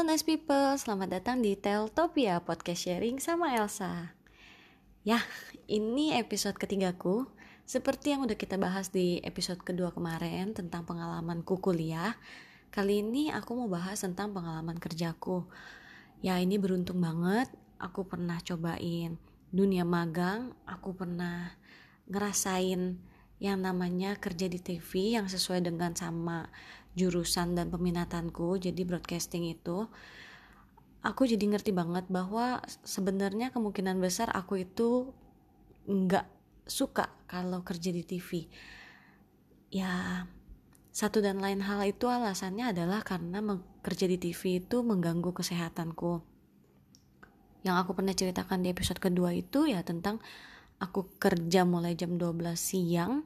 Halo nice people, selamat datang di Teltopia Podcast Sharing sama Elsa. Ya, ini episode ketigaku. Seperti yang udah kita bahas di episode kedua kemarin tentang pengalamanku kuliah Kali ini aku mau bahas tentang pengalaman kerjaku. Ya ini beruntung banget, aku pernah cobain dunia magang. Aku pernah ngerasain yang namanya kerja di TV yang sesuai dengan sama jurusan dan peminatanku jadi broadcasting itu aku jadi ngerti banget bahwa sebenarnya kemungkinan besar aku itu nggak suka kalau kerja di TV ya satu dan lain hal itu alasannya adalah karena kerja di TV itu mengganggu kesehatanku. Yang aku pernah ceritakan di episode kedua itu ya tentang aku kerja mulai jam 12 siang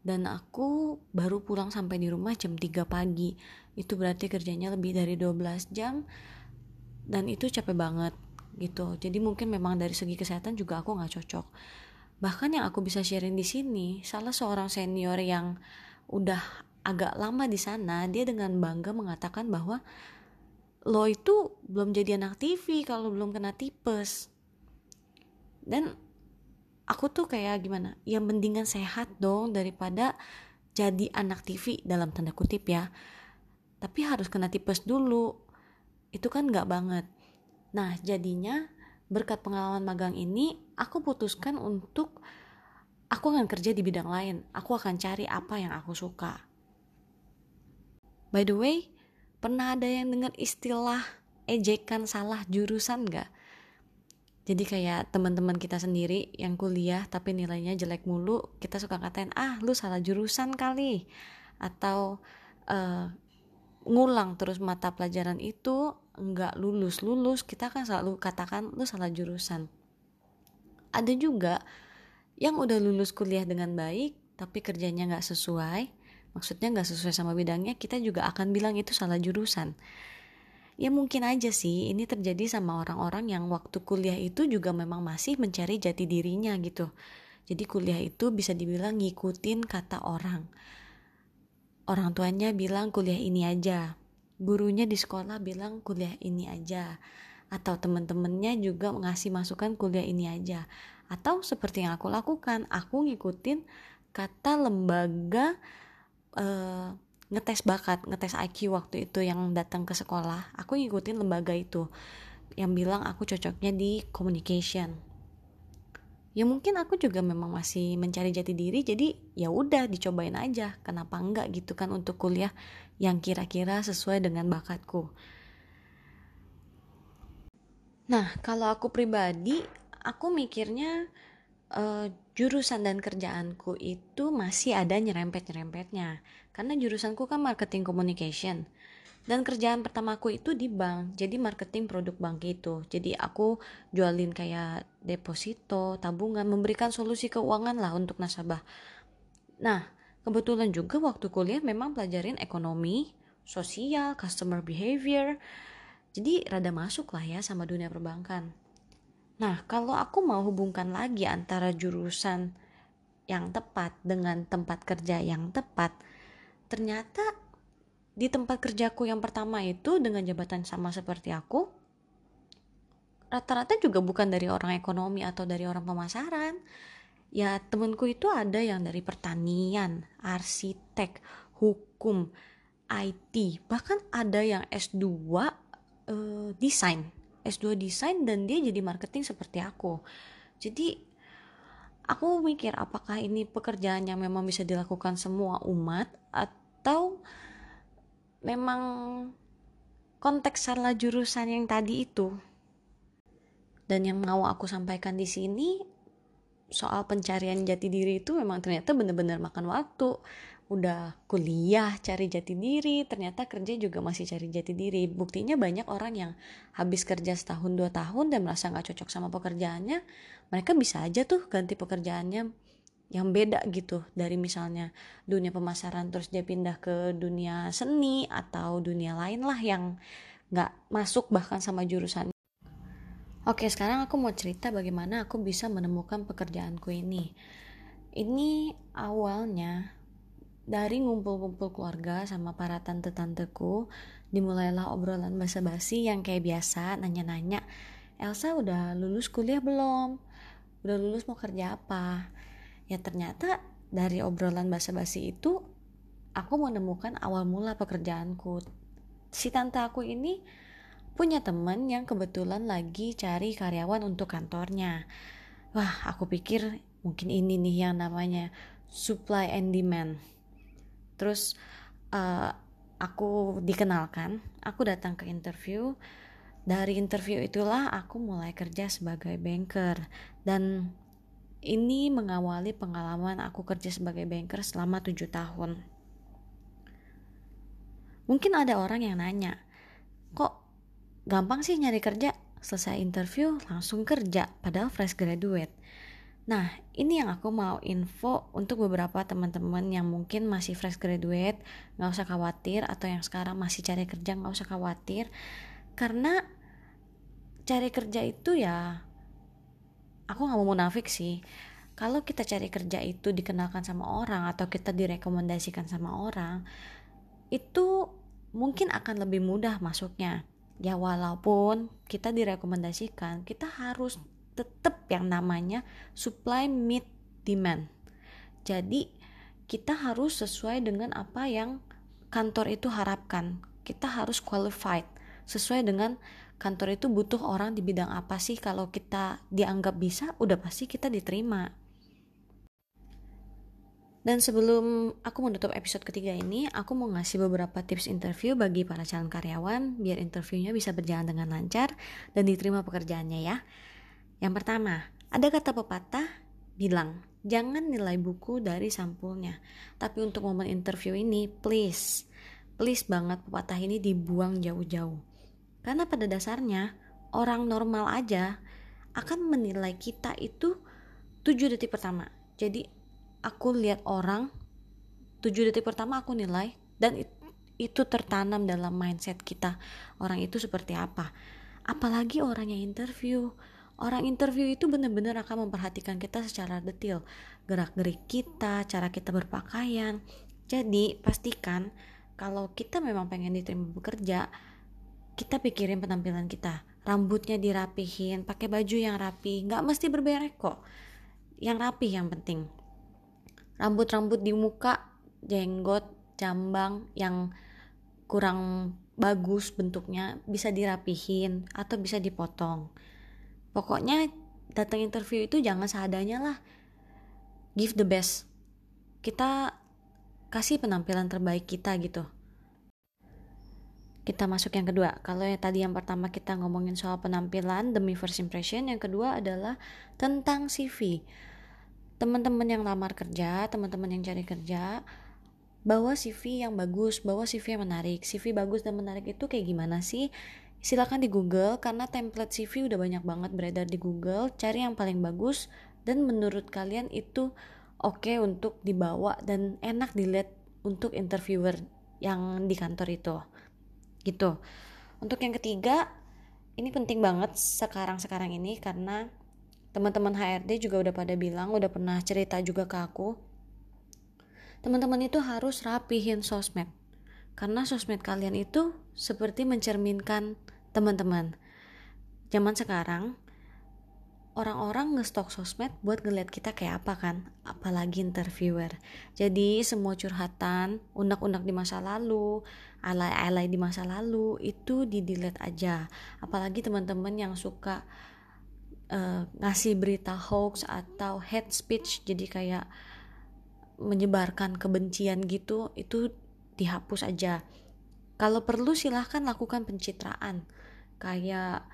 dan aku baru pulang sampai di rumah jam 3 pagi. Itu berarti kerjanya lebih dari 12 jam. Dan itu capek banget gitu. Jadi mungkin memang dari segi kesehatan juga aku nggak cocok. Bahkan yang aku bisa sharing di sini salah seorang senior yang udah agak lama di sana dia dengan bangga mengatakan bahwa lo itu belum jadi anak TV kalau belum kena tipes. Dan aku tuh kayak gimana? Ya mendingan sehat dong daripada jadi anak TV dalam tanda kutip ya. Tapi harus kena tipes dulu. Itu kan nggak banget. Nah jadinya berkat pengalaman magang ini aku putuskan untuk aku akan kerja di bidang lain. Aku akan cari apa yang aku suka. By the way pernah ada yang dengar istilah ejekan salah jurusan gak? Jadi kayak teman-teman kita sendiri yang kuliah tapi nilainya jelek mulu kita suka katain ah lu salah jurusan kali. Atau uh, ngulang terus mata pelajaran itu nggak lulus lulus kita kan selalu katakan lu salah jurusan. Ada juga yang udah lulus kuliah dengan baik tapi kerjanya nggak sesuai maksudnya nggak sesuai sama bidangnya kita juga akan bilang itu salah jurusan ya mungkin aja sih ini terjadi sama orang-orang yang waktu kuliah itu juga memang masih mencari jati dirinya gitu. Jadi kuliah itu bisa dibilang ngikutin kata orang. Orang tuanya bilang kuliah ini aja. Gurunya di sekolah bilang kuliah ini aja. Atau temen-temennya juga ngasih masukan kuliah ini aja. Atau seperti yang aku lakukan aku ngikutin kata lembaga uh, ngetes bakat, ngetes IQ waktu itu yang datang ke sekolah, aku ngikutin lembaga itu yang bilang aku cocoknya di communication. Ya mungkin aku juga memang masih mencari jati diri, jadi ya udah dicobain aja. Kenapa enggak gitu kan untuk kuliah yang kira-kira sesuai dengan bakatku. Nah, kalau aku pribadi, aku mikirnya uh, jurusan dan kerjaanku itu masih ada nyerempet-nyerempetnya. Karena jurusanku kan marketing communication. Dan kerjaan pertamaku itu di bank jadi marketing produk bank itu. Jadi aku jualin kayak deposito tabungan memberikan solusi keuangan lah untuk nasabah. Nah kebetulan juga waktu kuliah memang pelajarin ekonomi sosial customer behavior. Jadi rada masuk lah ya sama dunia perbankan Nah, kalau aku mau hubungkan lagi antara jurusan yang tepat dengan tempat kerja yang tepat, ternyata di tempat kerjaku yang pertama itu dengan jabatan sama seperti aku, rata-rata juga bukan dari orang ekonomi atau dari orang pemasaran. Ya, temenku itu ada yang dari pertanian, arsitek, hukum, IT, bahkan ada yang S2 uh, desain S2 desain dan dia jadi marketing seperti aku. Jadi aku mikir apakah ini pekerjaan yang memang bisa dilakukan semua umat atau memang konteks salah jurusan yang tadi itu. Dan yang mau aku sampaikan di sini soal pencarian jati diri itu memang ternyata benar-benar makan waktu udah kuliah cari jati diri ternyata kerja juga masih cari jati diri. Buktinya banyak orang yang habis kerja setahun dua tahun dan merasa nggak cocok sama pekerjaannya mereka bisa aja tuh ganti pekerjaannya yang beda gitu. Dari misalnya dunia pemasaran terus dia pindah ke dunia seni atau dunia lain lah yang nggak masuk bahkan sama jurusan. Oke sekarang aku mau cerita bagaimana aku bisa menemukan pekerjaanku ini. Ini awalnya dari ngumpul-ngumpul keluarga sama para tante-tanteku dimulailah obrolan basa-basi yang kayak biasa nanya-nanya Elsa udah lulus kuliah belum? Udah lulus mau kerja apa? Ya ternyata dari obrolan basa-basi itu aku menemukan awal mula pekerjaanku. Si tante aku ini punya temen yang kebetulan lagi cari karyawan untuk kantornya. Wah aku pikir mungkin ini nih yang namanya supply and demand terus uh, aku dikenalkan aku datang ke interview. Dari interview itulah aku mulai kerja sebagai banker. Dan ini mengawali pengalaman aku kerja sebagai banker selama tujuh tahun. Mungkin ada orang yang nanya kok gampang sih nyari kerja? Selesai interview langsung kerja padahal fresh graduate Nah, ini yang aku mau info untuk beberapa teman-teman yang mungkin masih fresh graduate, nggak usah khawatir, atau yang sekarang masih cari kerja nggak usah khawatir, karena cari kerja itu ya, aku nggak mau munafik sih. Kalau kita cari kerja itu dikenalkan sama orang atau kita direkomendasikan sama orang, itu mungkin akan lebih mudah masuknya. Ya walaupun kita direkomendasikan, kita harus tetap yang namanya supply meet demand. Jadi kita harus sesuai dengan apa yang kantor itu harapkan. Kita harus qualified sesuai dengan kantor itu butuh orang di bidang apa sih kalau kita dianggap bisa udah pasti kita diterima. Dan sebelum aku menutup episode ketiga ini, aku mau ngasih beberapa tips interview bagi para calon karyawan biar interviewnya bisa berjalan dengan lancar dan diterima pekerjaannya ya. Yang pertama, ada kata pepatah bilang, jangan nilai buku dari sampulnya. Tapi untuk momen interview ini, please, please banget pepatah ini dibuang jauh-jauh. Karena pada dasarnya, orang normal aja akan menilai kita itu 7 detik pertama. Jadi, aku lihat orang 7 detik pertama aku nilai dan itu tertanam dalam mindset kita. Orang itu seperti apa? Apalagi orang yang interview Orang interview itu benar-benar akan memperhatikan kita secara detail, gerak-gerik kita, cara kita berpakaian. Jadi, pastikan kalau kita memang pengen diterima bekerja, kita pikirin penampilan kita. Rambutnya dirapihin, pakai baju yang rapi, nggak mesti berberek kok. Yang rapi yang penting. Rambut-rambut di muka, jenggot, jambang yang kurang bagus bentuknya bisa dirapihin atau bisa dipotong pokoknya datang interview itu jangan seadanya lah. Give the best. Kita kasih penampilan terbaik kita gitu. Kita masuk yang kedua. Kalau yang tadi yang pertama kita ngomongin soal penampilan demi first impression yang kedua adalah tentang CV teman-teman yang lamar kerja teman-teman yang cari kerja bawa CV yang bagus bawa CV yang menarik. CV bagus dan menarik itu kayak gimana sih silakan di Google karena template CV udah banyak banget beredar di Google. Cari yang paling bagus dan menurut kalian itu oke okay untuk dibawa dan enak dilihat untuk interviewer yang di kantor itu. Gitu. Untuk yang ketiga ini penting banget sekarang-sekarang ini karena teman-teman HRD juga udah pada bilang udah pernah cerita juga ke aku teman-teman itu harus rapihin sosmed. Karena sosmed kalian itu seperti mencerminkan teman-teman. Zaman sekarang orang-orang ngestok sosmed buat ngeliat kita kayak apa kan? Apalagi interviewer. Jadi semua curhatan unek-unek di masa lalu alay-alay di masa lalu itu di delete aja. Apalagi teman-teman yang suka uh, ngasih berita hoax atau hate speech jadi kayak menyebarkan kebencian gitu itu dihapus aja kalau perlu silahkan lakukan pencitraan kayak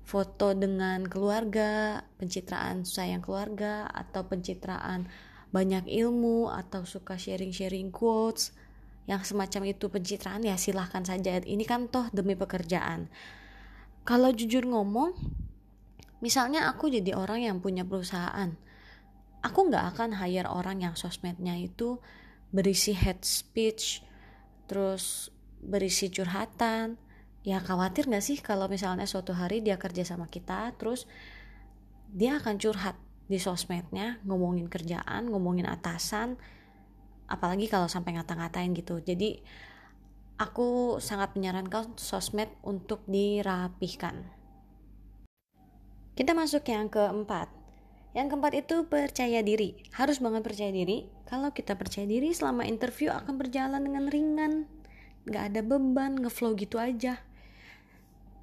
foto dengan keluarga, pencitraan sayang keluarga, atau pencitraan banyak ilmu, atau suka sharing-sharing quotes, yang semacam itu pencitraan ya silahkan saja. Ini kan toh demi pekerjaan. Kalau jujur ngomong, misalnya aku jadi orang yang punya perusahaan, aku nggak akan hire orang yang sosmednya itu berisi hate speech, terus berisi curhatan ya khawatir gak sih kalau misalnya suatu hari dia kerja sama kita terus dia akan curhat di sosmednya ngomongin kerjaan ngomongin atasan apalagi kalau sampai ngata-ngatain gitu jadi aku sangat menyarankan sosmed untuk dirapihkan kita masuk yang keempat yang keempat itu percaya diri. Harus banget percaya diri. Kalau kita percaya diri selama interview akan berjalan dengan ringan. Gak ada beban, ngeflow gitu aja.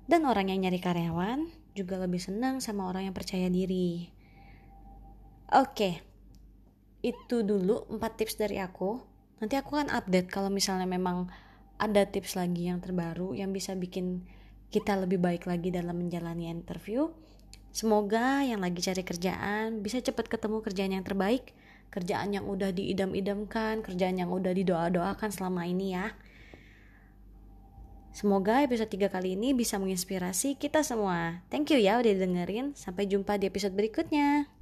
Dan orang yang nyari karyawan juga lebih senang sama orang yang percaya diri. Oke, itu dulu 4 tips dari aku. Nanti aku akan update kalau misalnya memang ada tips lagi yang terbaru yang bisa bikin kita lebih baik lagi dalam menjalani interview. Semoga yang lagi cari kerjaan bisa cepat ketemu kerjaan yang terbaik, kerjaan yang udah diidam-idamkan, kerjaan yang udah didoa-doakan selama ini ya. Semoga episode 3 kali ini bisa menginspirasi kita semua. Thank you ya udah dengerin. Sampai jumpa di episode berikutnya.